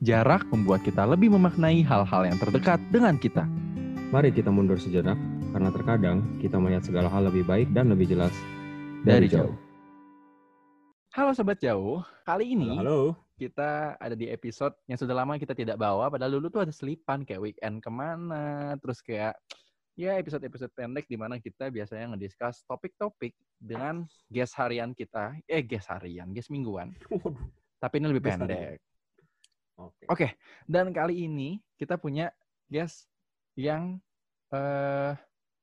Jarak membuat kita lebih memaknai hal-hal yang terdekat dengan kita. Mari kita mundur sejenak, karena terkadang kita melihat segala hal lebih baik dan lebih jelas Dari jauh. Halo Sobat Jauh, kali ini Halo, kita ada di episode yang sudah lama kita tidak bawa, padahal dulu tuh ada selipan kayak weekend ke mana, terus kayak ya episode-episode pendek di mana kita biasanya ngediscuss topik-topik dengan guest harian kita, eh guest harian, guest mingguan. Waduh. Tapi ini lebih Guest pendek. Oke. Oke, dan kali ini kita punya guest yang eh,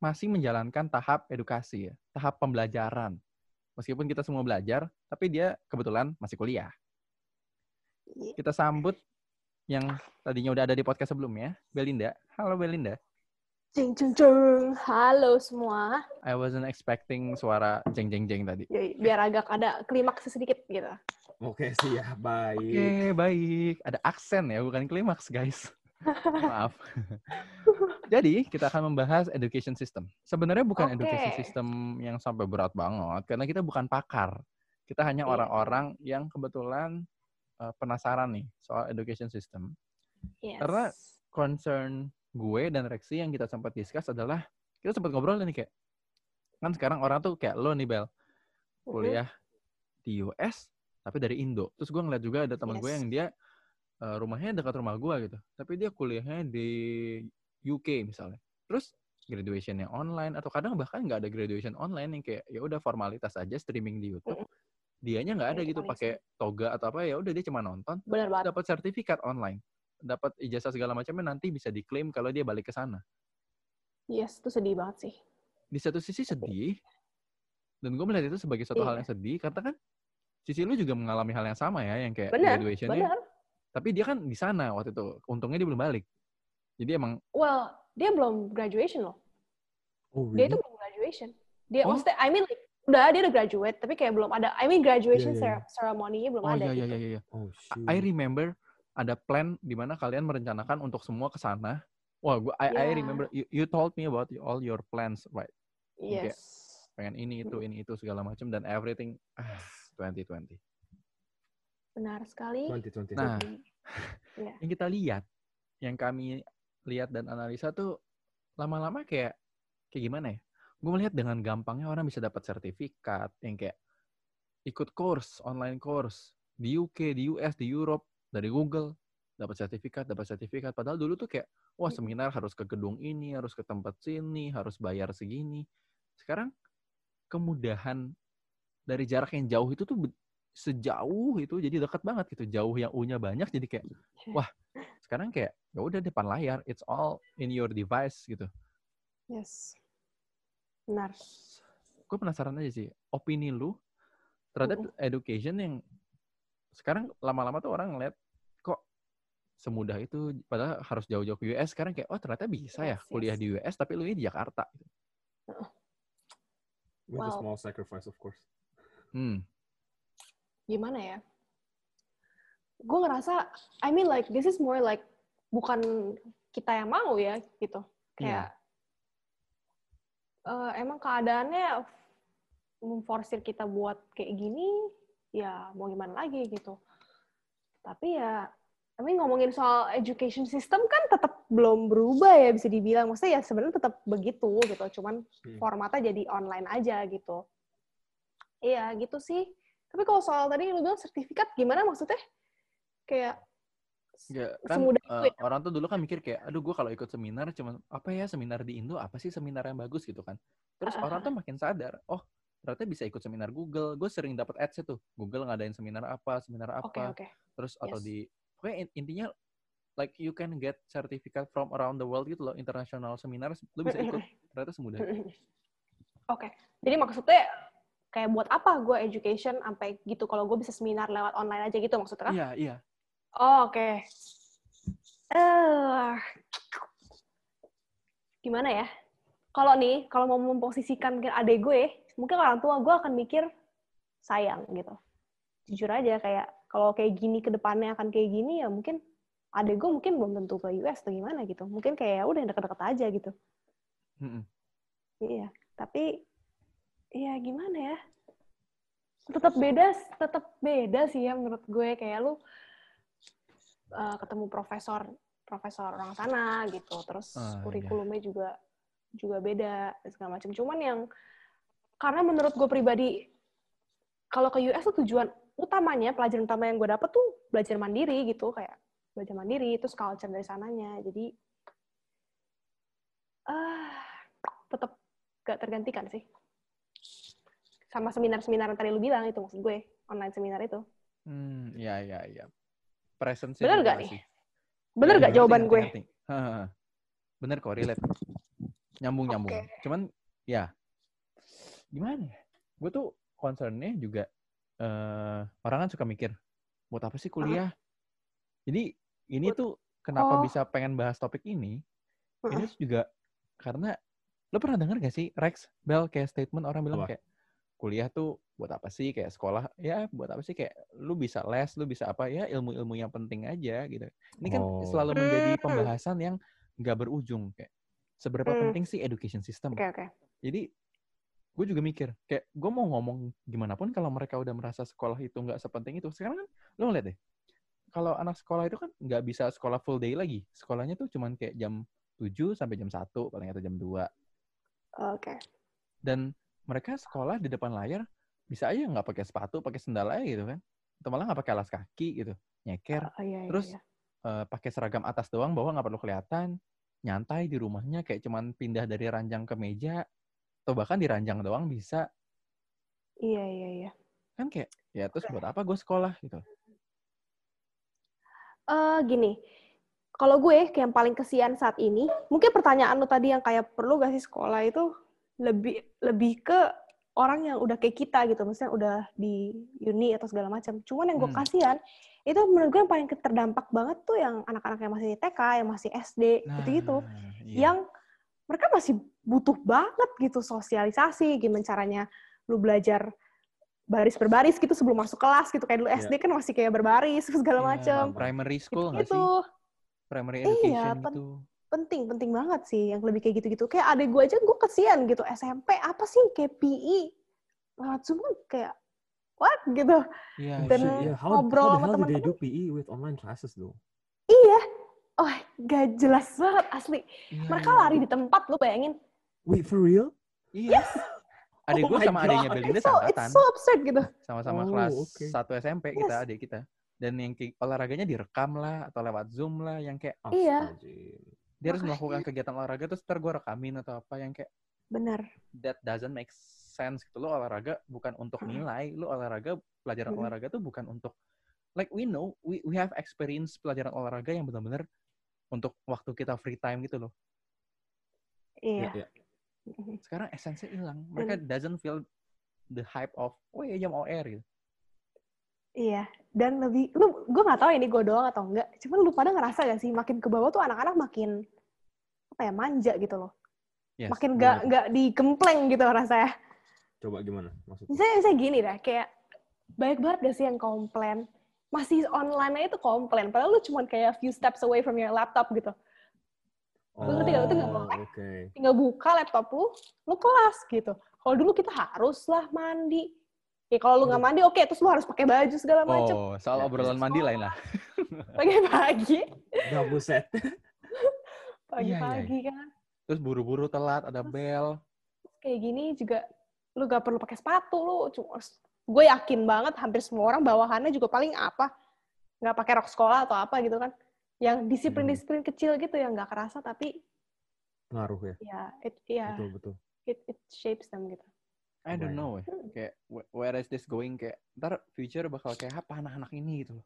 masih menjalankan tahap edukasi ya, tahap pembelajaran. Meskipun kita semua belajar, tapi dia kebetulan masih kuliah. Kita sambut yang tadinya udah ada di podcast sebelumnya, Belinda. Halo Belinda. Jeng jeng jeng. Halo semua. I wasn't expecting suara jeng jeng jeng tadi. Ya, biar agak ada klimaks sedikit gitu. Oke, siap. Baik. Oke, baik. Ada aksen ya, bukan klimaks, guys. Maaf. Jadi, kita akan membahas education system. Sebenarnya bukan Oke. education system yang sampai berat banget, karena kita bukan pakar. Kita hanya Iya. orang-orang yang kebetulan uh, penasaran nih soal education system. Yes. Karena concern gue dan Rexi yang kita sempat discuss adalah, kita sempat ngobrol nih kayak, kan sekarang orang tuh kayak lo nih, Bel, kuliah di US tapi dari Indo. Terus gue ngeliat juga ada teman gue Yes. yang dia uh, rumahnya dekat rumah gue gitu, tapi dia kuliahnya di UK misalnya. Terus graduationnya online atau kadang bahkan nggak ada graduation online yang kayak ya udah formalitas aja streaming di YouTube. Dianya nggak ada Ya, itu gitu pakai toga atau apa ya udah dia cuma nonton dapat sertifikat online dapat ijazah segala macamnya nanti bisa diklaim kalau dia balik ke sana Yes, itu sedih banget sih. di satu sisi sedih dan gue melihat itu sebagai satu hal Iya. yang sedih karena kan sisi lu juga mengalami hal yang sama ya yang kayak Benar, graduationnya benar. tapi dia kan di sana waktu itu untungnya dia belum balik jadi emang Well, dia belum graduation loh. Oh, Dia really? itu belum graduation. Dia Oh. maksudnya, I mean like, udah dia udah graduate, tapi kayak belum ada. I mean graduation Iya, iya, cere- ceremony-nya belum oh ada iya iya gitu. iya iya Oh, shoot. I remember ada plan di mana kalian merencanakan untuk semua ke sana wah gue I, I Yeah. remember you, you told me about all your plans right. Yes. pengen ini itu ini itu segala macam dan everything ah, 2020 Benar sekali. 2020. Nah. Iya. yang kita lihat, yang kami lihat dan analisa tuh lama-lama kayak kayak gimana ya? Gue melihat dengan gampangnya orang bisa dapat sertifikat yang kayak ikut course, online course di UK, di US, di Europe dari Google dapat sertifikat, dapat sertifikat. Padahal dulu tuh kayak wah Mm-mm. seminar harus ke gedung ini, harus ke tempat sini, harus bayar segini. Sekarang kemudahan dari jarak yang jauh itu tuh sejauh itu jadi dekat banget gitu. Jauh yang U-nya banyak jadi kayak wah sekarang kayak ya udah depan layar it's all in your device gitu Yes. Benar. gue penasaran aja sih opini lu terhadap education yang sekarang lama-lama tuh orang ngeliat kok semudah itu padahal harus jauh-jauh ke US sekarang kayak oh ternyata bisa ya Yes, kuliah yes. di US tapi lu di Jakarta With a Well. small sacrifice, of course. hmm gimana ya? Gue ngerasa, I mean like this is more like bukan kita yang mau ya gitu. Kayak eh, emang keadaannya memforsir kita buat kayak gini, ya mau gimana lagi gitu. Tapi ya, I mean ngomongin soal education system kan tetap belum berubah ya bisa dibilang. Maksudnya ya sebenarnya tetap begitu gitu. Cuman Hmm. formatnya jadi online aja gitu. Iya gitu sih. Tapi kalau soal tadi lu bilang sertifikat gimana maksudnya? Kayak Ya, kan Semudah itu ya? orang tuh dulu kan mikir kayak, aduh gue kalau ikut seminar cuman apa ya seminar di Indo apa sih seminar yang bagus gitu kan. Terus Ah, orang tuh makin sadar, oh ternyata bisa ikut seminar Google. Gue sering dapat ads tuh, Google ngadain seminar apa, seminar apa. oke oke. Terus atau Yes. di, pokoknya in- intinya like you can get certificate from around the world gitu loh, international seminar, lu bisa ikut. Ternyata semudah. itu. Oke. Jadi maksudnya kayak buat apa gue education sampai gitu kalau gue bisa seminar lewat online aja gitu maksudnya kan? Iya, iya. Oh, oke. Eh, gimana ya? Kalau nih, kalau mau memposisikan ke adek gue, mungkin orang tua gue akan mikir sayang gitu. Jujur aja kayak kalau kayak gini ke depannya akan kayak gini ya mungkin adek gue mungkin belum tentu ke US atau gimana gitu. Mungkin kayak ya udah deket-deket aja gitu. Mm-mm. Iya, tapi iya gimana ya? Tetap beda, tetap beda sih ya menurut gue kayak lu eh, ketemu profesor profesor orang sana gitu. Terus iya. kurikulumnya juga juga beda segala macam. Cuman yang karena menurut gue pribadi kalau ke US tuh tujuan utamanya pelajaran utama yang gue dapet tuh belajar mandiri gitu kayak belajar mandiri terus culture dari sananya jadi ah tetap gak tergantikan sih sama seminar-seminar yang tadi lu bilang itu maksud gue online seminar itu Hmm, iya iya iya. Presence Bener nggak nih? bener Iya, gak jawaban ngerti, gue ngerti. Bener kok, relate. Nyambung nyambung. Oke. Cuman ya gimana ya? Gue tuh concernnya juga eh orang kan suka mikir buat apa sih kuliah? Jadi ini Buat- tuh kenapa Oh. bisa pengen bahas topik ini? Ini tuh juga karena lo pernah dengar gak sih Rex Bell kayak statement orang bilang Apa? kayak kuliah tuh buat apa sih kayak sekolah ya buat apa sih kayak lu bisa les lu bisa apa ya ilmu-ilmu yang penting aja gitu ini kan Oh. selalu menjadi Hmm. pembahasan yang nggak berujung kayak seberapa Hmm. penting sih education system oke oke jadi gue juga mikir kayak gue mau ngomong gimana pun kalau mereka udah merasa sekolah itu nggak sepenting itu sekarang kan lo ngeliat deh kalau anak sekolah itu kan nggak bisa sekolah full day lagi sekolahnya tuh cuman kayak jam 7 sampai jam 1 paling atau jam 2 oke. Dan mereka sekolah di depan layar bisa aja nggak pakai sepatu pakai sendal aja gitu kan atau malah nggak pakai alas kaki gitu nyeker. Oh, iya, iya, Terus iya. eh, pakai seragam atas doang bawah nggak perlu kelihatan nyantai di rumahnya kayak cuman pindah dari ranjang ke meja atau bahkan di ranjang doang bisa. Iya iya iya. Kan kayak ya terus buat apa gue sekolah gitu? Eh gini, kalau gue kayak yang paling kesian saat ini, mungkin pertanyaan lu tadi yang kayak perlu gak sih sekolah itu lebih lebih ke orang yang udah kayak kita gitu, maksudnya udah di uni atau segala macam. Cuman yang gue Hmm. kasihan itu menurut gue yang paling terdampak banget tuh yang anak-anak yang masih TK, yang masih SD, gitu-gitu, iya. yang mereka masih butuh banget gitu sosialisasi, gimana caranya lu belajar baris berbaris gitu sebelum masuk kelas gitu. Kayak dulu Iya. SD kan masih kayak berbaris segala Iya, macam primary school nggak gitu sih? Primary Iya, education pen- gitu. penting penting banget sih yang lebih kayak gitu-gitu. Kayak adik gue aja gue kesian gitu. SMP apa sih? Kayak PE lewat Zoom kan kayak what? Gitu. Iya Oh, Dan yeah. How, ngobrol how the sama hell teman-teman. PE with online classes though? iya gak jelas banget asli Iya, mereka iya. lari di tempat lu bayangin Wait, for real? iya adik Oh gue sama adiknya. Belinda it's so it's seangkatan so absurd gitu sama-sama Oh, kelas oke. 1 SMP kita Yes. adik kita dan yang olahraganya direkam lah atau lewat zoom lah yang kayak Iya. Astagfirullah. dia harus Makanya. melakukan kegiatan olahraga terus ntar gue rekamin atau apa yang kayak bener that doesn't make sense gitu lo olahraga bukan untuk nilai lo olahraga pelajaran Mm-mm. olahraga tuh bukan untuk like we know we we have experience pelajaran olahraga yang benar-benar untuk waktu kita free time gitu loh iya Iya, iya. sekarang esensinya hilang mereka doesn't feel the hype of oh ya jam OR gitu Iya, dan lebih, lu, gue nggak tahu ini gue doang atau enggak. Cuman lu pada ngerasa gak sih, makin ke bawah tuh anak-anak makin apa ya manja gitu loh. Yes, makin tuh? nggak digempleng gitu rasanya. Coba gimana maksudnya? Misalnya, misalnya gini dah, kayak banyak banget gak sih yang komplain masih online aja tuh komplain, padahal lu cuma kayak few steps away from your laptop gitu. Lu ngerti nggak? Lu tuh nggak Oh. Oke. Tinggal buka laptop lu, lu kelas gitu. Kalau dulu kita haruslah mandi. Ya kalau lu nggak mandi, oke, terus lu harus pakai baju segala macem. oh soal obrolan mandi lain lah Pagi-pagi, Nggak buset. pagi-pagi kan. terus buru-buru telat ada bel kayak gini juga lu gak perlu pakai sepatu lu cuma gue yakin banget hampir semua orang bawahannya juga paling apa nggak pakai rok sekolah atau apa gitu kan. Yang disiplin-disiplin kecil gitu yang nggak kerasa tapi Ngaruh ya. ya it ya Betul, betul. it, it shapes them gitu. I don't know ya. Kayak wh- where is this going? Kayak ntar future bakal kayak apa anak-anak ini gitu loh.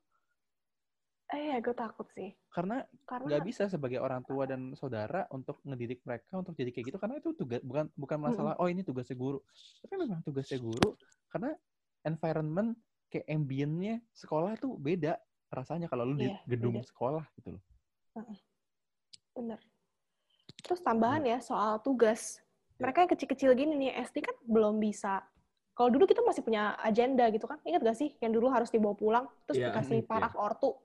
Eh ya gue takut sih. Karena karena nggak bisa sebagai orang tua dan saudara untuk ngedidik mereka untuk jadi kayak gitu. Karena itu tugas bukan bukan masalah oh ini tugasnya guru. Tapi memang tugasnya guru karena environment kayak ambience-nya sekolah tuh beda rasanya kalau lu di Iya, gedung beda. sekolah gitu loh. Bener. Terus tambahan ya soal tugas. Mereka yang kecil-kecil gini nih SD kan belum bisa. Kalau dulu kita masih punya agenda gitu kan ingat gak sih yang dulu harus dibawa pulang terus Iya, dikasih iya. paraf ortu?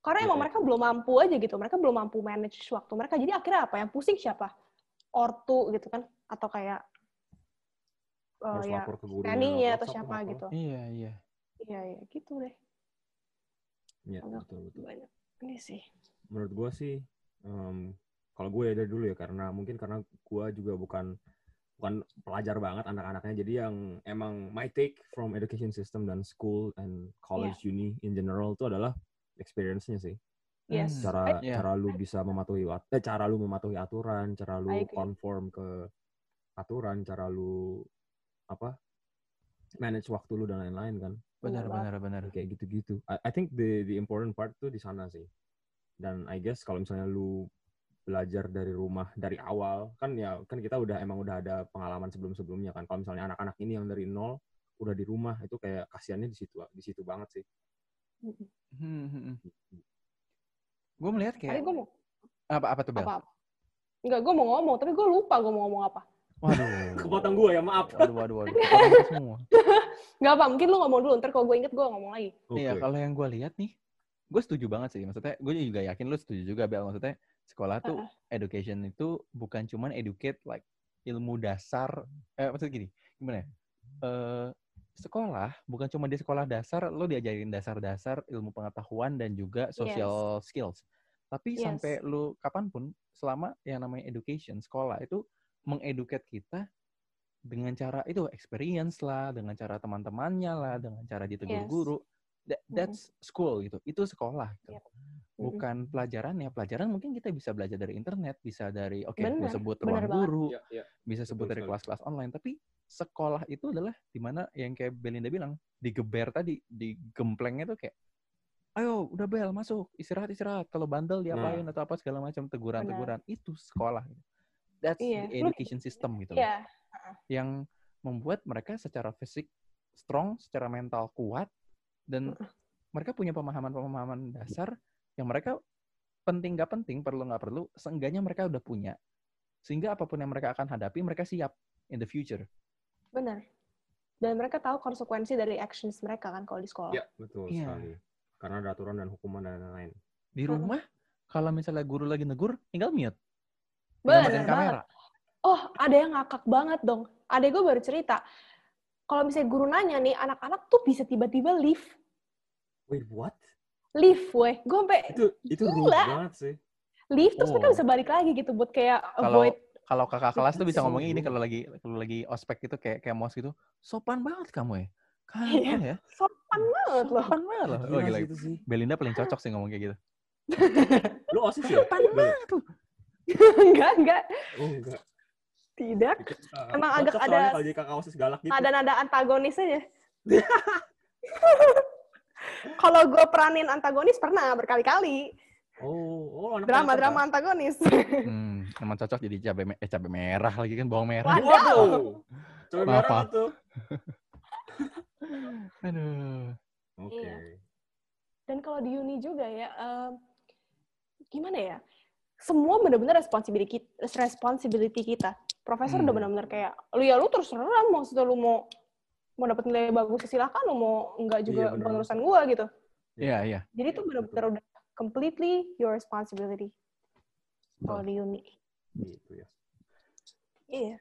Karena Iya, emang iya. mereka belum mampu aja gitu mereka belum mampu manage waktu mereka. Jadi akhirnya apa? Yang pusing siapa? Ortu gitu kan atau kayak eh, Harus ya lapor ke guru. nannynya atau siapa gitu iya iya iya iya gitu deh Ya, Banyak. betul betul. banyak ini sih Menurut gue sih, em, kalau gue ya dari dulu ya karena mungkin karena gue juga bukan bukan pelajar banget anak-anaknya. Jadi yang emang my take from education system dan school and college uni in general itu adalah experience-nya sih. yes. Cara Iya. cara lu bisa mematuhi eh, cara lu mematuhi aturan, cara lu conform ke aturan, cara lu apa manage waktu lu dan lain-lain kan. Benar, Benar benar, benar. kayak gitu-gitu. I, I think the the important part tuh di sana sih. Dan I guess kalau misalnya lu belajar dari rumah dari awal kan ya kan kita udah emang udah ada pengalaman sebelum-sebelumnya kan. Kalau misalnya anak-anak ini yang dari nol udah di rumah itu kayak kasihannya di situ di situ banget sih. Hmm, Gue melihat tadi kayak mau apa apa tuh Bel? apa apa Enggak, gue mau ngomong, tapi gue lupa gue mau ngomong apa. Waduh. Kepotong gue ya maaf. Waduh, waduh, waduh. Semua. Nggak apa, mungkin lu ngomong dulu, ntar kalau gue inget gue ngomong lagi. Iya, kalau yang gue lihat nih, gue setuju banget sih. Maksudnya, gue juga yakin lu setuju juga, Bel. Maksudnya, sekolah tuh, education itu bukan cuman educate like ilmu dasar. Eh, maksudnya gini, gimana ya? Eh, sekolah, bukan cuma di sekolah dasar, lo diajarin dasar-dasar ilmu pengetahuan dan juga social skills. Tapi Yes. sampai lu kapan pun, selama yang namanya education, sekolah itu mengeduket kita dengan cara itu experience lah, dengan cara teman-temannya lah, dengan cara ditegur Yes. guru. That- that's school gitu. Itu sekolah. Gitu. Yep. Bukan pelajaran ya. Pelajaran mungkin kita bisa belajar dari internet, bisa dari oke, gue Bener, sebut ruang guru, Iya, iya. bisa sebut Betul dari sekali. kelas-kelas online. Tapi sekolah itu adalah di mana yang kayak Belinda bilang, digeber tadi, digemplengnya tuh kayak, ayo udah bel masuk istirahat istirahat kalau bandel diapain Nah. atau apa segala macam teguran-teguran itu sekolah gitu. That's Iya. the education system gitu loh Iya, yang membuat mereka secara fisik strong, secara mental kuat, dan mereka punya pemahaman-pemahaman dasar yang mereka penting gak penting, perlu nggak perlu, seenggaknya mereka udah punya. Sehingga apa pun yang mereka akan hadapi, mereka siap in the future. benar. Dan mereka tahu konsekuensi dari actions mereka kan kalau di sekolah. Iya, betul Iya. sekali. Karena ada aturan dan hukuman dan lain-lain. Di rumah, kalau misalnya guru lagi negur, tinggal mute. Banget. kamera. Oh, ada yang ngakak banget dong. Adek gue baru cerita. Kalau misalnya guru nanya nih, anak-anak tuh bisa tiba-tiba leave. Wait, what? Leave, weh. Gue sampai Itu itu rude Gila. banget sih. leave, terus mereka Oh. bisa balik lagi gitu buat kayak Kalau avoid. kalau kakak kelas tuh bisa So ngomongnya ini kalau lagi kalau lagi ospek gitu kayak kayak mos gitu. Sopan banget kamu ya. Iya. Kapan ya? Sopan banget loh. Sopan banget loh. Oh, Gila. Belinda paling cocok sih ngomong kayak gitu. Lu OSIS ya? Sopan banget tuh. enggak, enggak. Oh, enggak. Tidak. Uh, Emang agak ada- kalau jadi kakak OSIS galak gitu. Nada-nada antagonis aja. Kalau gue peranin antagonis pernah berkali-kali. Oh, oh anak Drama-drama antagonis. Hmm, emang cocok jadi cabai me- eh, cabai merah lagi kan bawang merah. Waduh. Waduh. Maaf, merah itu. Aduh. Oke. Iya. Dan kalau di uni juga ya, em, gimana ya? Semua benar-benar responsibility responsibility kita. Profesor Hmm. udah benar-benar kayak, lu ya lu terserah maksudnya lu mau mau dapat nilai bagus ya silakan, lu mau enggak juga Iya, urusan gua gitu. Iya, iya. Jadi itu benar-benar udah completely your responsibility kalau di uni. Gitu ya. Iya.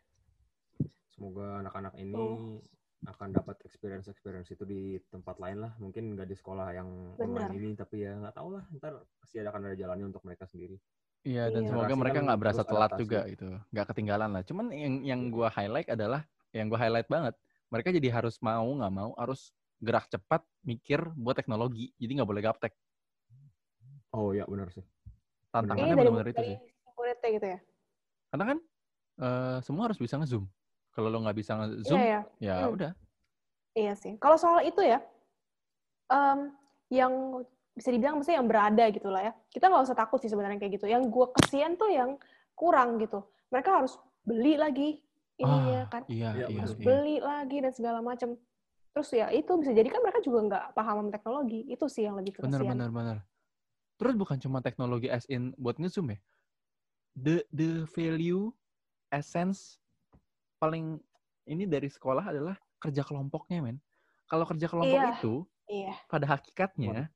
Semoga anak-anak ini Oh. akan dapat experience-experience itu di tempat lain lah. Mungkin nggak di sekolah yang Benar. online ini, tapi ya nggak tahu lah. Ntar pasti ada akan ada jalannya untuk mereka sendiri. Iya, dan Iya. semoga mereka kan nggak berasa telat adaptasi. juga gitu. Nggak ketinggalan lah. Cuman yang yang Iya. gua highlight adalah, yang gua highlight banget, mereka jadi harus mau nggak mau harus gerak cepat mikir buat teknologi. Jadi nggak boleh gaptek. Oh ya benar sih. Tantangannya benar-benar itu dari sih. muridnya gitu ya. Karena kan eh, semua harus bisa nge-zoom. Kalau lo nggak bisa nge-zoom, Iya ya. ya Hmm. udah. Iya sih. Kalau soal itu ya, em, yang bisa dibilang maksudnya yang berada gitu lah ya. Kita nggak usah takut sih sebenarnya kayak gitu. Yang gue kesian tuh yang kurang gitu. Mereka harus beli lagi ininya Ah, kan. Iya, Iya, iya, Harus iya. beli lagi dan segala macam. Terus ya itu bisa jadi kan mereka juga nggak paham sama teknologi. Itu sih yang lebih Benar, kesian. benar, benar. Terus bukan cuma teknologi as in buat nge-zoom ya. The the value, essence paling ini dari sekolah adalah kerja kelompoknya, men. Kalau kerja kelompok Iya. itu Iya. pada hakikatnya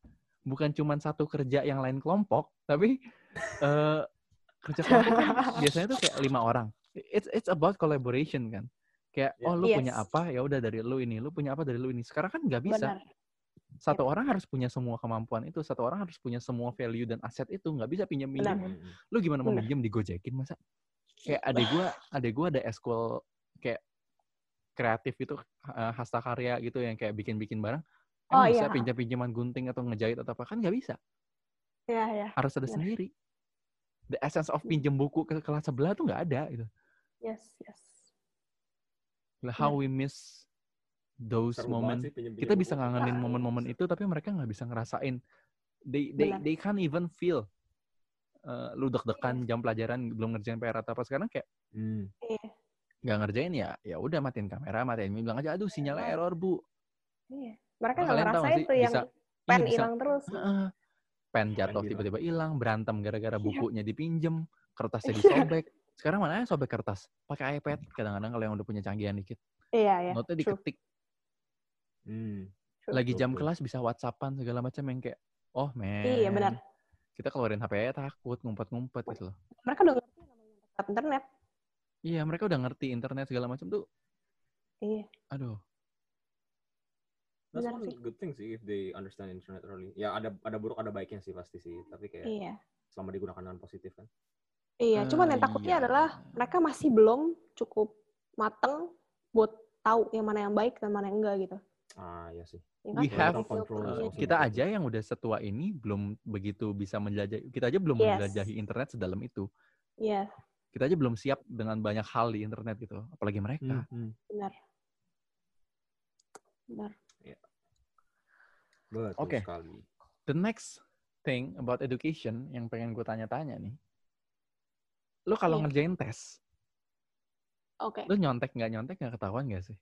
bukan cuma satu kerja yang lain kelompok, tapi eh, kerja kelompok kan biasanya tuh kayak lima orang. It's it's about collaboration kan. Kayak Iya. oh lu Yes. punya apa ya udah dari lu ini, lu punya apa dari lu ini. Sekarang kan nggak bisa. Benar. satu orang harus punya semua kemampuan itu, satu orang harus punya semua value dan aset itu, nggak bisa pinjam pinjam. Mm-mm. Lu gimana mau pinjam digojekin masa? Kayak adek gua, adek gua ada eskul kayak kreatif itu eh, hasta karya gitu yang kayak bikin-bikin barang. Oh, Emang bisa iya. pinjam-pinjaman gunting atau ngejahit atau apa kan nggak bisa. Iya, iya. Harus ada Benar. sendiri. The essence of pinjam buku ke kelas sebelah tuh nggak ada gitu. Yes, yes. Lah, How we miss those Seru moment. sih Kita bisa ngangenin momen-momen itu tapi mereka nggak bisa ngerasain. They they Benar. they can't even feel. Eh, lu deg-degan jam pelajaran belum ngerjain PR atau apa sekarang kayak Hmm. Iya. nggak ngerjain ya ya udah matiin kamera matiin bilang aja aduh sinyalnya error bu Iya. Mereka nggak ngerasain tuh yang bisa- pen Iya, bisa. hilang terus. Heeh. pen jatuh tiba-tiba hilang berantem gara-gara Iya. bukunya dipinjem kertasnya Iya. disobek sekarang mana sobek kertas pakai iPad kadang-kadang kalau yang udah punya canggihan dikit Iya, iya. notnya diketik Hmm. True. lagi jam kelas bisa WhatsAppan segala macam yang kayak oh men Iya, benar. kita keluarin HP takut ngumpet-ngumpet gitu loh Mereka udah ngerti internet. iya mereka udah ngerti internet segala macam tuh Iya. aduh That's Benar one sih. good thing sih if they understand internet early. Ya ada ada buruk ada baiknya sih pasti sih. Tapi kayak Iya. selama digunakan dengan positif kan. Iya, cuman yang Eh, takutnya iya. adalah mereka masih belum cukup mateng buat tahu yang mana yang baik dan mana yang enggak gitu. Ah iya sih. Ya We kan? have, also kita aja yang udah setua ini belum begitu bisa menjelajahi kita aja belum Yes. menjelajahi internet sedalam itu Iya, kita aja belum siap dengan banyak hal di internet gitu apalagi mereka Hmm. benar. Benar. Betul Oke. sekali. the next thing about education yang pengen gue tanya-tanya nih lu kalau Iya. ngerjain tes Oke. lu nyontek nggak nyontek nggak ketahuan gak sih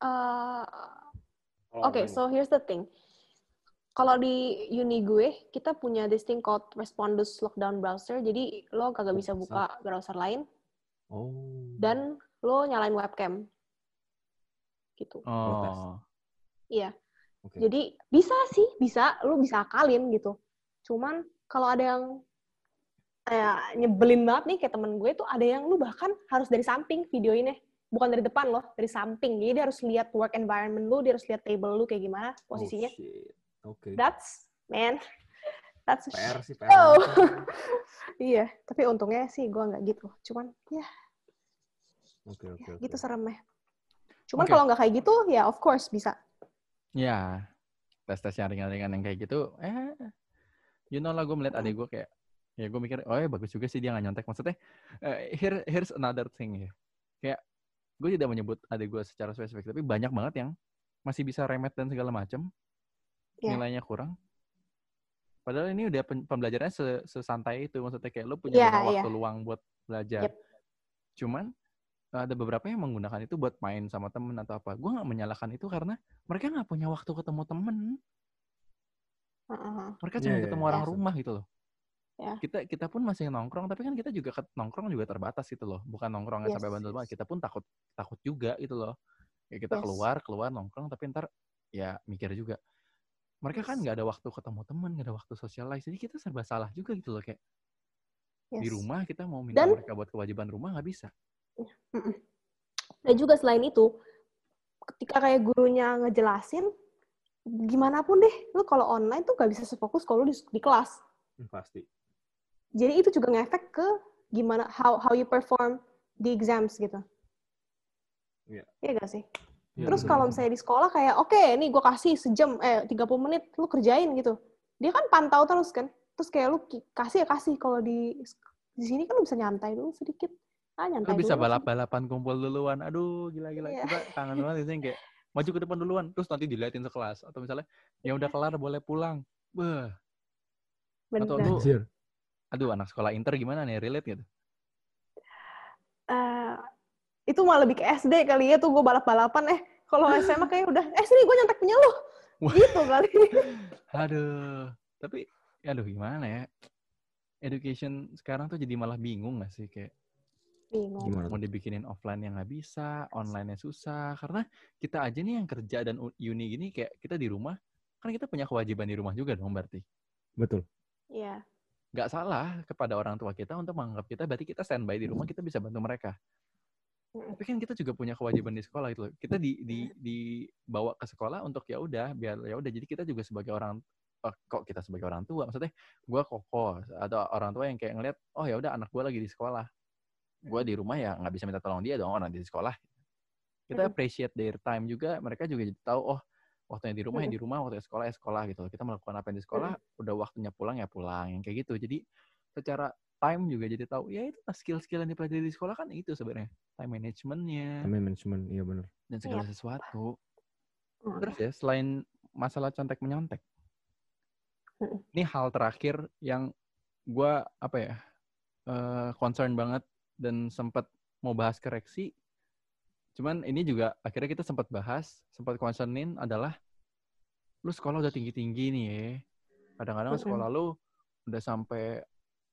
Eh, Kalau Oke, online- so here's the thing. Kalau di uni gue, kita punya this thing called Respondus Lockdown Browser. Jadi lo kagak bisa buka browser lain Oh. dan lo nyalain webcam. Gitu. Oh Iya. Oke. Jadi bisa sih, bisa, lu bisa akalin gitu. Cuman kalau ada yang kayak nyebelin banget nih kayak temen gue tuh ada yang lu bahkan harus dari samping videoinnya, bukan dari depan loh, dari samping. Jadi dia harus lihat work environment lu, dia harus lihat table lu kayak gimana posisinya. Oh, shit. Oke. That's man, that's PR sih PR. Oh. Iya, tapi untungnya sih gue nggak gitu. Cuman ya, Oke oke ya oke. gitu seremnya. Cuman Oke. kalau nggak kayak gitu, ya of course bisa. Ya tes tes yang ringan-ringan yang kayak gitu eh you know lah gue melihat adik gue kayak ya gue mikir oh ya bagus juga sih dia nggak nyontek maksudnya eh, here here's another thing ya kayak gue tidak menyebut adik gue secara spesifik tapi banyak banget yang masih bisa remet dan segala macam Ya. nilainya kurang padahal ini udah pembelajarannya se- sesantai itu maksudnya kayak lo punya banyak waktu iya. luang buat belajar Yep. cuman ada beberapa yang menggunakan itu buat main sama temen atau apa gue nggak menyalahkan itu karena mereka nggak punya waktu ketemu temen Heeh. mereka Iya, cuma iya, ketemu iya. orang Iya. rumah gitu loh Ya. kita kita pun masih nongkrong tapi kan kita juga ket- nongkrong juga terbatas gitu loh bukan nongkrongnya Yes, sampai bandel banget kita pun takut takut juga gitu loh ya kita Yes. keluar keluar nongkrong tapi ntar ya mikir juga mereka kan Yes. nggak ada waktu ketemu teman nggak ada waktu socialize jadi kita serba salah juga gitu loh kayak di Yes. rumah kita mau minta Dan- mereka buat kewajiban rumah nggak bisa. Dan juga selain itu, ketika kayak gurunya ngejelasin, gimana pun deh, lu kalau online tuh gak bisa sefokus kalau di, di kelas. Hmm, Pasti. Jadi itu juga ngefek ke gimana how how you perform di exams gitu. Iya. Iya gak sih? Ya, Terus kalau misalnya di sekolah kayak, oke nih gue kasih sejam, eh 30 menit, lu kerjain gitu. Dia kan pantau terus kan. Terus kayak lu kasih ya kasih. Kalau di di sini kan lu bisa nyantai dulu sedikit. Ah, lu nyantai bisa dulu. balap-balapan kumpul duluan. Aduh gila-gila Iya. kita kangen banget sih kayak maju ke depan duluan terus nanti diliatin sekelas. Atau misalnya ya udah kelar boleh pulang. Beuh, atau Bener. lu Anjir. aduh anak sekolah inter gimana nih relate gitu? Eh, itu malah lebih ke SD kali ya tuh gue balap-balapan. Eh kalau SMA kayak udah eh sini gue nyontek punya lu. Gitu kali. Aduh, tapi aduh gimana ya? Education sekarang tuh jadi malah bingung gak sih kayak bingung Gimana mau dibikinin offline yang nggak bisa, online-nya susah karena kita aja nih yang kerja dan uni gini kayak kita di rumah kan kita punya kewajiban di rumah juga dong berarti. Betul. Iya Nggak salah kepada orang tua kita untuk menganggap kita berarti kita standby di rumah kita bisa bantu mereka. Tapi kan kita juga punya kewajiban di sekolah itu loh. Kita di di dibawa ke sekolah untuk ya udah biar ya udah jadi kita juga sebagai orang eh, kok kita sebagai orang tua maksudnya gue koko ada orang tua yang kayak ngeliat oh ya udah anak gue lagi di sekolah gue di rumah ya nggak bisa minta tolong dia dong orang di sekolah. Kita appreciate their time juga mereka juga jadi tahu oh waktunya di rumah ya di rumah waktunya sekolah ya sekolah gitu. Kita melakukan apa yang di sekolah udah waktunya pulang ya pulang yang kayak gitu. Jadi secara time juga jadi tahu ya itu skill-skill yang dipelajari di sekolah kan itu sebenarnya time managementnya. Time management, iya benar. dan segala sesuatu. Mm. terus ya selain masalah contek menyontek ini hal terakhir yang gua apa ya eh, concern banget dan sempat mau bahas koreksi. Cuman ini juga akhirnya kita sempat bahas sempat concernin adalah lu sekolah udah tinggi tinggi nih ya. Kadang-kadang sekolah lu udah sampai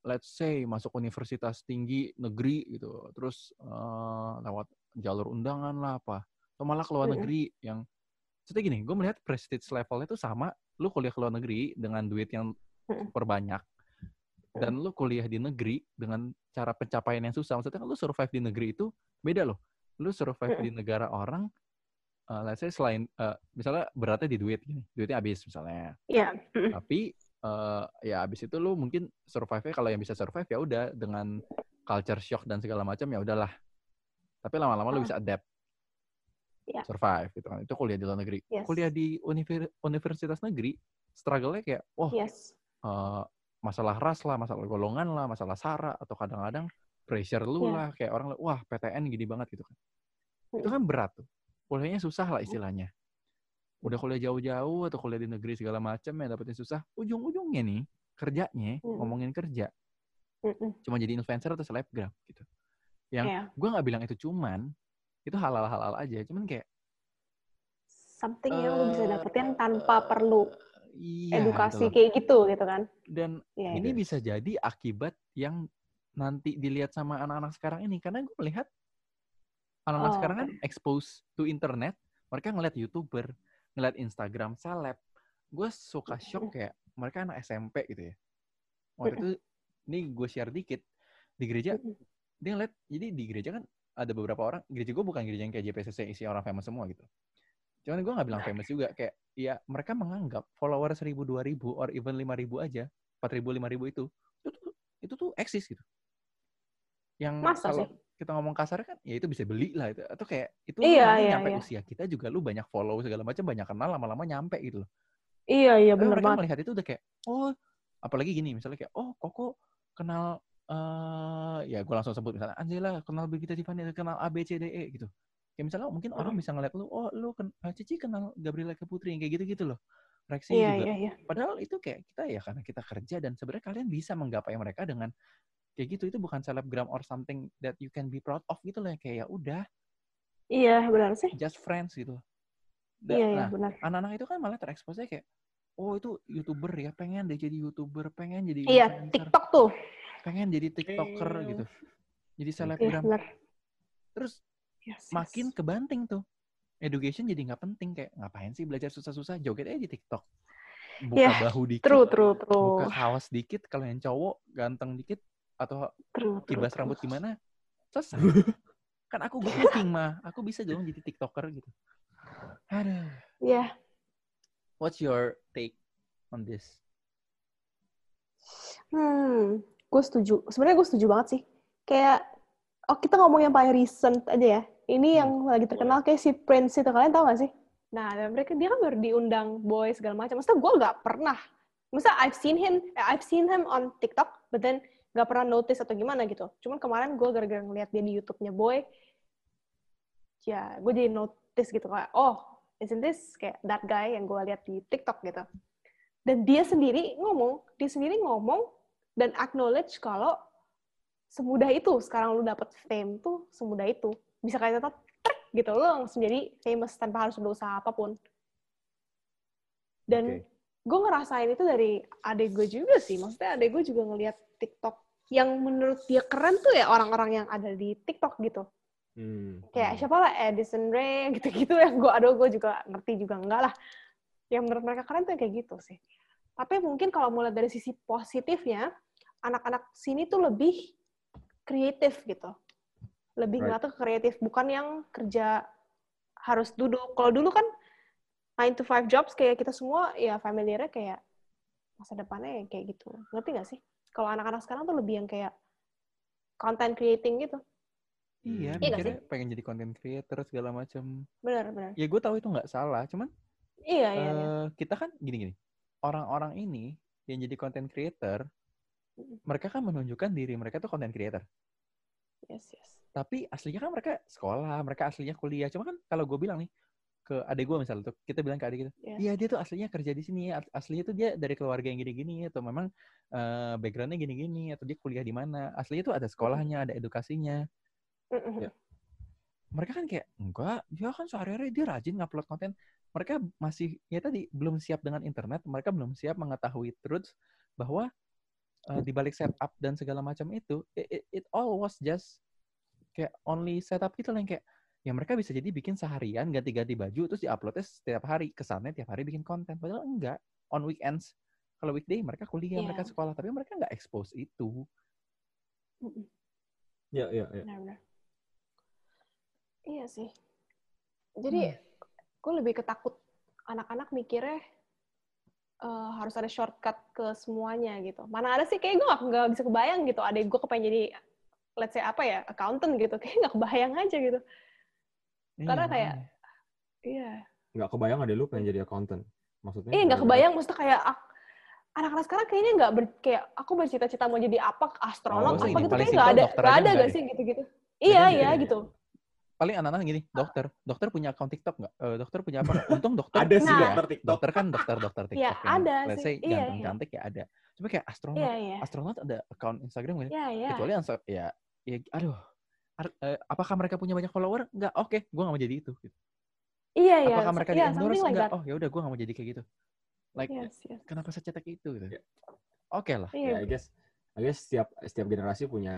let's say masuk universitas tinggi negeri gitu. Terus eh, lewat jalur undangan lah apa. Atau malah ke luar negeri yang Maksudnya gini, gue melihat prestige levelnya itu sama, lu kuliah ke luar negeri dengan duit yang super banyak, dan lu kuliah di negeri dengan cara pencapaian yang susah. Maksudnya kan lu survive di negeri itu beda loh. Lu survive di negara orang, uh, let's say selain, uh, misalnya beratnya di duit, gini, duitnya habis misalnya. Iya. Mm. Tapi uh, ya habis itu lu mungkin survive-nya kalau yang bisa survive ya udah dengan culture shock dan segala macam ya udahlah. Tapi lama-lama lu Ah. bisa adapt. Ya. Survive gitu kan. Itu kuliah di luar negeri. Yes. Kuliah di univer- universitas negeri, struggle-nya kayak wah Yes. uh, masalah ras lah, masalah golongan lah, masalah sara atau kadang-kadang pressure lu Ya. lah kayak orang wah PTN gini banget gitu kan. Itu Mm. kan berat tuh. Kuliahnya susah lah istilahnya. Udah kuliah jauh-jauh atau kuliah di negeri segala macam ya dapetin susah. Ujung-ujungnya nih kerjanya Mm. ngomongin kerja Mm-mm. cuma jadi influencer atau selebgram gitu. Yang Iya. gue nggak bilang itu cuman itu halal-halal aja, cuman kayak Something yang lu bisa eh, dapetin tanpa perlu iya, edukasi gitu kayak gitu gitu kan. Dan Iya. ini bisa jadi akibat yang nanti dilihat sama anak-anak sekarang ini. Karena gue melihat anak-anak Oh, sekarang kan expose to internet mereka ngeliat youtuber ngeliat Instagram seleb. Gue suka shock kayak mereka anak SMP gitu ya. Waktu itu ini gue share dikit. Di gereja dia ngeliat jadi di gereja kan ada beberapa orang. Gereja gue bukan gereja yang kayak JPCC isi orang famous semua gitu cuman gue nggak bilang famous juga kayak ya mereka menganggap follower seribu dua ribu or even lima ribu aja empat ribu lima ribu itu itu tuh itu tuh eksis gitu yang Masa kalau sih? kita ngomong kasar kan ya itu bisa beli lah itu atau kayak itu Iya, nanti iya, nyampe iya. usia kita juga lu banyak follow segala macam banyak kenal lama-lama nyampe gitu loh Iya, iya mereka banget. melihat itu udah kayak oh apalagi gini misalnya kayak oh koko kenal eh ya gue langsung sebut misalnya Angela kenal Brigita Tiffany kenal A B C D E gitu kayak misalnya mungkin orang bisa ngeliat lu oh lu ken eh, Cici kenal Gabriela Putri yang kayak gitu-gitu loh reaksi Iya, juga iya, iya. padahal itu kayak kita ya karena kita kerja dan sebenarnya kalian bisa menggapai mereka dengan kayak gitu itu bukan selebgram or something that you can be proud of gitu loh kayak ya udah Iya, benar sih. just friends gitu Iya, iya, nah benar. anak-anak itu kan malah terekspos kayak oh itu youtuber ya pengen deh jadi youtuber pengen jadi Iya, influencer TikTok tuh. pengen jadi tiktoker Eh. gitu jadi Iya, selebgram benar. terus Yes, yes. makin kebanting tuh education jadi nggak penting kayak ngapain sih belajar susah-susah joget aja di tiktok buka Iya, bahu dikit True, true, buka true. kaos dikit kalau yang cowok ganteng dikit atau True, true, kibas true. rambut gimana selesai kan aku good looking mah aku bisa dong jadi tiktoker gitu aduh Iya. what's your take on this Hmm, gue setuju. Sebenarnya gue setuju banget sih. Kayak, oh kita ngomong yang paling recent aja ya. Ini yang lagi terkenal kayak si Prince itu. Kalian tau gak sih? Nah, dan mereka dia kan baru diundang boy segala macam. Maksudnya gue nggak pernah. Maksudnya I've seen him, eh, I've seen him on TikTok, but then nggak pernah notice atau gimana gitu. Cuman kemarin gue gara-gara ngeliat dia di YouTube-nya boy, ya gue jadi notice gitu kayak, oh, isn't this kayak that guy yang gue lihat di TikTok gitu. Dan dia sendiri ngomong, dia sendiri ngomong dan acknowledge kalau semudah itu sekarang lu dapet fame tuh semudah itu bisa kayak tetap gitu. Lu langsung jadi famous tanpa harus berusaha apa pun. Dan Oke. gue ngerasain itu dari adek gue juga sih. Maksudnya adek gue juga ngelihat TikTok yang menurut dia keren tuh ya orang-orang yang ada di TikTok gitu. Hmm. kayak siapa lah? Edison Ray gitu-gitu. Yang gue aduh gue juga ngerti juga enggak lah. Yang menurut mereka keren tuh kayak gitu sih. Tapi mungkin kalau mulai dari sisi positifnya anak-anak sini tuh lebih kreatif gitu lebih Right. ngeliatnya ke kreatif bukan yang kerja harus duduk kalau dulu kan 9 to 5 jobs kayak kita semua ya familiarnya kayak masa depannya ya kayak gitu ngerti gak sih kalau anak-anak sekarang tuh lebih yang kayak content creating gitu Iya, Hmm. Iya nggak mikirnya pengen jadi content creator segala macam. benar benar Ya gue tahu itu nggak salah, cuman iya iya, iya. eh, kita kan gini-gini. Orang-orang ini yang jadi content creator, mereka kan menunjukkan diri mereka tuh content creator. Yes yes Tapi aslinya kan mereka sekolah, mereka aslinya kuliah. Cuma kan kalau gue bilang nih ke adik gue misalnya tuh, kita bilang ke adik kita, Iya. dia tuh aslinya kerja di sini, as- aslinya tuh dia dari keluarga yang gini-gini atau memang eh, backgroundnya gini-gini atau dia kuliah di mana. Aslinya tuh ada sekolahnya, ada edukasinya. Mm-mm. Ya. Mereka kan kayak enggak, dia kan sehari-hari dia rajin ngupload konten. Mereka masih ya tadi belum siap dengan internet, mereka belum siap mengetahui truth bahwa eh, di balik setup dan segala macam itu, it, it- it all was just kayak only setup gitu lah yang kayak ya mereka bisa jadi bikin seharian ganti-ganti baju terus diuploadnya setiap hari kesannya tiap hari bikin konten padahal enggak on weekends kalau weekday mereka kuliah Iya. mereka sekolah tapi mereka nggak expose itu. Ya, ya, ya. iya sih jadi gue lebih ketakut anak-anak mikirnya eh, harus ada shortcut ke semuanya gitu mana ada sih kayak gue nggak nggak bisa kebayang gitu ada gue kepengen jadi let's say apa ya accountant gitu kayak nggak kebayang aja gitu Karena Iya, kayak- makanya. iya Nggak kebayang ada lu pengen jadi accountant. Maksudnya? iya nggak gara-gara- kebayang maksudnya kayak ak- anak-anak sekarang kayaknya nggak ber, kayak aku bercita-cita mau jadi apa astronot Oh, apa gitu kayak nggak ada nggak ada nggak gak deh. sih gitu-gitu iya gitu iya deh. gitu paling anak-anak gini dokter dokter punya account TikTok nggak Eh, dokter punya apa untung dokter Ada sih Nah. dokter TikTok. dokter kan dokter dokter TikTok Iya, yang ada let's sih. say Iya, ganteng iya. cantik ya ada cuma kayak astronot iya iya astronot ada account Instagram sih? iya iya kecuali ya ya aduh Ar- eh, apakah mereka punya banyak follower nggak oke gue nggak mau jadi itu gitu. iya iya apakah mereka di iya endorse something like nggak that oh ya udah gue nggak mau jadi kayak gitu like yes yes kenapa secetek itu gitu Ya. oke lah iya Ya, I guess, I guess setiap setiap generasi punya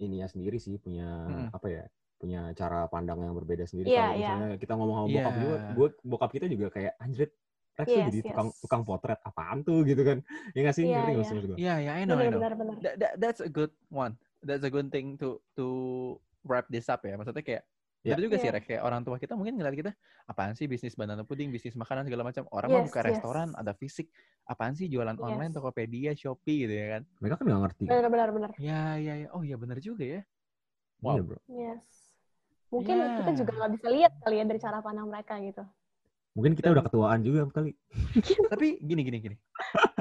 ininya sendiri sih, punya Mm-mm. apa ya? Punya cara pandang yang berbeda sendiri. Iya, Kalau iya. misalnya kita ngomong sama Iya. bokap juga, gua, bokap kita juga kayak anjrit. Rex tuh Yes, jadi tukang yes. tukang potret apaan tuh gitu kan. Ya nggak sih? Iya, Ngerti nggak iya. sih maksud gua? iya ya I know I benar know benar benar that, that, that's a good one that's a good thing to to wrap this up ya maksudnya kayak Ya. Bener juga sih Iya. Rex, kayak orang tua kita mungkin ngeliat kita apaan sih bisnis banana pudding, bisnis makanan segala macam. Orang Yes, buka yes. restoran, ada fisik. Apaan sih jualan online, Yes. Tokopedia, Shopee gitu ya kan. Mereka kan nggak ngerti. benar benar benar Ya, ya, ya. Oh iya bener juga ya. Iya, Wow. bro. yes mungkin Ya. kita juga nggak bisa lihat kali ya dari cara pandang mereka gitu Mungkin kita udah ketuaan juga kali. Tapi gini, gini, gini.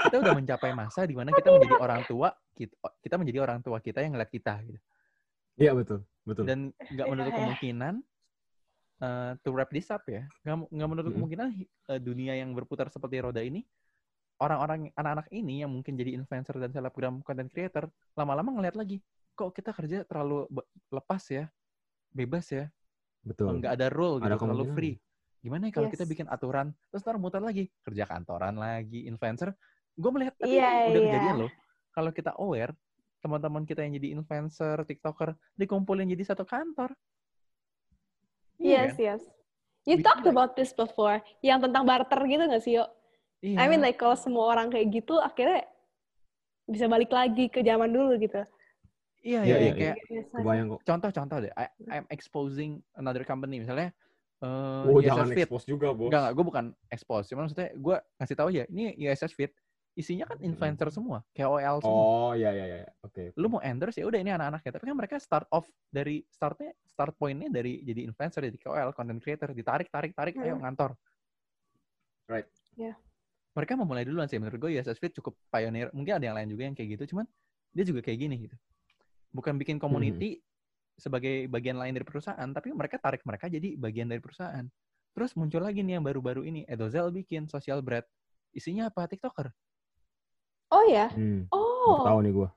Kita udah mencapai masa di mana kita menjadi orang tua, kita, kita menjadi orang tua kita yang ngeliat kita gitu. Iya betul, betul. Dan nggak Iya, menutup iya. kemungkinan eh, to wrap this up ya, nggak menutup kemungkinan eh, dunia yang berputar seperti roda ini, orang-orang anak-anak ini yang mungkin jadi influencer dan selebgram content creator, lama-lama ngeliat lagi, kok kita kerja terlalu lepas ya, bebas ya, betul. nggak ada rule Ada gitu, terlalu kemungkinan. free. Gimana ya kalau kita Yes. bikin aturan, terus ntar muter lagi, kerja kantoran lagi, influencer. Gue melihat tadi Iya, udah iya. kejadian loh. Kalau kita aware, teman-teman kita yang jadi influencer, tiktoker, dikumpulin jadi satu kantor. Iya yes kan? yes you Bikin talked like- about this before yang tentang barter gitu nggak sih yo Iya. I mean like kalau semua orang kayak gitu akhirnya bisa balik lagi ke zaman dulu gitu iya, Iya, iya, iya, kayak Yes, Kebayang kok. contoh-contoh deh. I, I'm exposing another company, misalnya. eh Oh, USS jangan Fit. expose juga, bos. Enggak, enggak, gue bukan expose. Cuma maksudnya gue ngasih tahu aja, ini USS Fit, isinya kan influencer semua, KOL semua. Oh, iya iya iya. Oke. lu mau endorse ya udah ini anak-anaknya tapi kan mereka start off dari startnya start pointnya dari jadi influencer jadi KOL content creator ditarik tarik tarik ayo Hmm. ngantor Right. Ya. mereka mau mulai duluan sih menurut gue USS Fit cukup pioneer mungkin ada yang lain juga yang kayak gitu cuman dia juga kayak gini gitu bukan bikin community sebagai bagian lain dari perusahaan tapi mereka tarik mereka jadi bagian dari perusahaan. Terus muncul lagi nih yang baru-baru ini Edozel bikin social bread. Isinya apa? Tiktoker. Oh ya? Hmm. oh. tahu nih gua.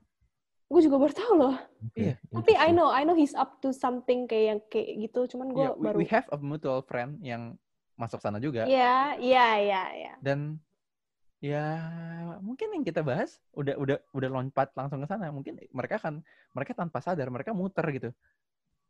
gue juga baru tahu loh. Iya. tapi I know I know he's up to something kayak yang kayak gitu cuman gue ya we, baru we have a mutual friend yang masuk sana juga. Iya, iya, iya, iya. dan ya mungkin yang kita bahas udah udah udah lompat langsung ke sana mungkin mereka kan mereka tanpa sadar mereka muter gitu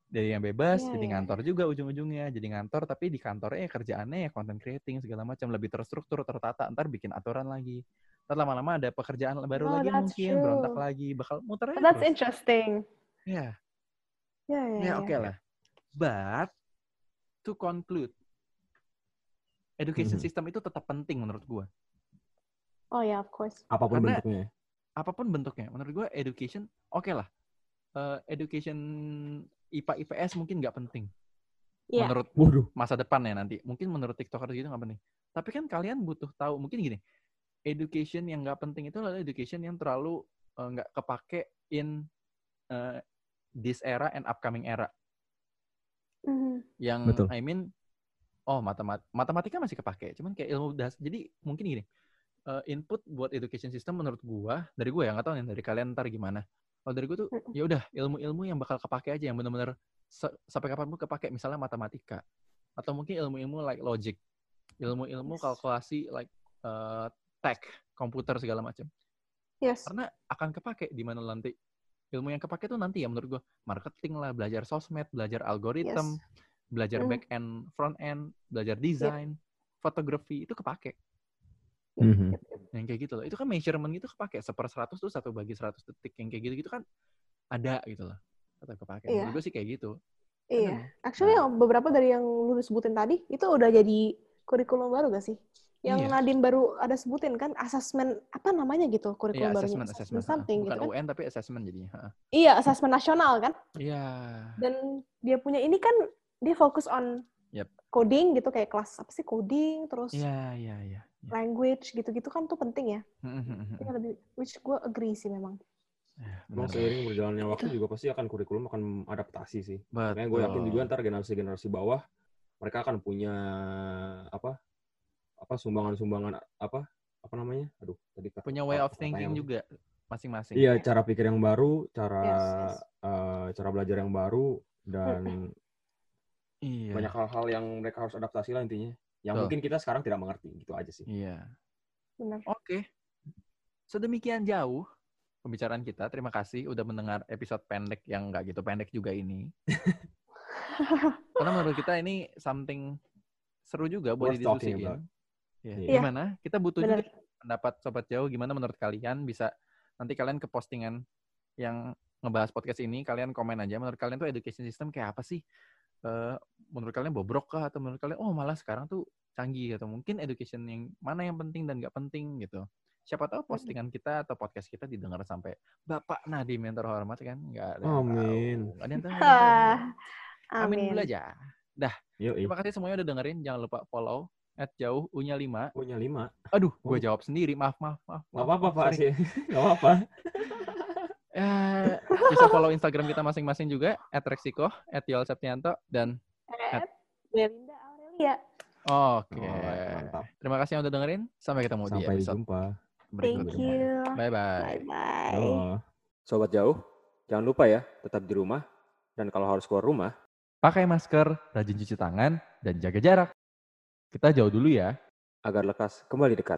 dari yang bebas Iya, jadi iya. ngantor juga ujung-ujungnya jadi ngantor tapi di kantornya ya kerjaannya ya content creating segala macam lebih terstruktur tertata ntar bikin aturan lagi ntar lama-lama ada pekerjaan baru Oh, lagi mungkin berontak true. lagi bakal muter aja That's terus interesting. ya Ya, ya, Ya ya. oke lah. But to conclude, education Mhm. system itu tetap penting menurut gua. Oh ya, of course. Apa pun Karena- bentuknya. ya. Apa pun bentuknya, menurut gua education oke lah. Eh, education IPA IPS mungkin nggak penting. Iya. Menurut Waduh. masa depan ya nanti. Mungkin menurut TikToker gitu nggak penting. Tapi kan kalian butuh tahu. Mungkin gini, education yang nggak penting itu adalah education yang terlalu eh, nggak kepake in eh, this era and upcoming era. Mhm. Yang Betul. I mean, oh matemat matematika masih kepake. Cuman kayak ilmu das. Jadi mungkin gini, eh, input buat education system menurut gua dari gua ya nggak tahu nih dari kalian ntar gimana. Kalau dari gua tuh ya udah ilmu-ilmu yang bakal kepake aja yang benar-benar sampai kapan pun kepake. Misalnya matematika atau mungkin ilmu-ilmu like logic, ilmu-ilmu Yes. kalkulasi like eh, tech, komputer segala macam. Yes. Karena akan kepake di mana nanti ilmu yang kepake tuh nanti ya menurut gua marketing lah, belajar sosmed, belajar algoritma, belajar Hmm. back end, front end, belajar desain, fotografi itu kepake. Mhm. yep, yep. Yang kayak gitu loh. Itu kan measurement gitu kepake. Seper 100 tuh satu bagi 100 detik. Yang kayak gitu-gitu kan ada gitu loh. Atau kepake. Iya. Menurut gue sih kayak gitu. Iya. Actually Nah. beberapa dari yang lu sebutin tadi itu udah jadi kurikulum baru gak sih? Yang Iya. Nadim baru ada sebutin kan asesmen apa namanya gitu Iya, kurikulum barunya assessment, assessment. something Bukan gitu kan? UN tapi assessment jadinya. Iya, asesmen nasional kan? Iya. Dan dia punya ini kan dia fokus on Yep. coding gitu kayak kelas apa sih coding terus Iya, iya, iya. Iya. language gitu-gitu kan tuh penting ya. Hmm, hmm, hmm, hmm. yang lebih which gue agree sih memang. Ya, Emang benar. seiring berjalannya waktu juga pasti akan kurikulum akan adaptasi sih. Makanya gue yakin Betul. juga ntar generasi-generasi bawah mereka akan punya apa apa sumbangan-sumbangan apa apa namanya? Aduh, tadi kata- punya way of thinking apa? juga masing-masing. Iya, cara pikir yang baru, cara Yes, yes. eh, cara belajar yang baru dan Iya. banyak hal-hal yang mereka harus adaptasi lah intinya. Yang Betul. mungkin kita sekarang tidak mengerti, gitu aja sih. Iya. Benar. Oke. Sedemikian jauh pembicaraan kita. Terima kasih udah mendengar episode pendek yang nggak gitu pendek juga ini. Karena menurut kita ini something seru juga buat about. Ya, Iya. Gimana? Kita butuh Benar. juga pendapat sobat jauh. Gimana menurut kalian? Bisa nanti kalian ke postingan yang ngebahas podcast ini, kalian komen aja. Menurut kalian tuh education system kayak apa sih? Eh, menurut kalian bobrok kah? Atau menurut kalian, oh malah sekarang tuh canggih atau mungkin education yang mana yang penting dan nggak penting gitu. Siapa tahu postingan kita atau podcast kita didengar sampai Bapak Nadim yang terhormat kan? Nggak ada. Amin. Nggak ada yang tahu. nggak. Amin dulu Amin. aja. Yuk, Terima kasih semuanya udah dengerin. Jangan lupa follow at jauh unya 5. punya lima. Aduh, gue Oh. jawab sendiri. Maaf, maaf, maaf. Gak maaf, apa-apa, maaf, Pak. sih. Gak apa-apa. Eh, bisa follow Instagram kita masing-masing juga at Rexiko, at Yol Septianto, dan At Belinda Aurelia. oke. Alright, mantap. Terima kasih yang udah dengerin. Sampai ketemu di Sampai episode jumpa. Thank berikutnya. you. Bye-bye. Bye-bye. Halo. Sobat jauh, jangan lupa ya, tetap di rumah. Dan kalau harus keluar rumah, Pakai masker, rajin cuci tangan, dan jaga jarak. Kita jauh dulu ya. agar lekas kembali dekat.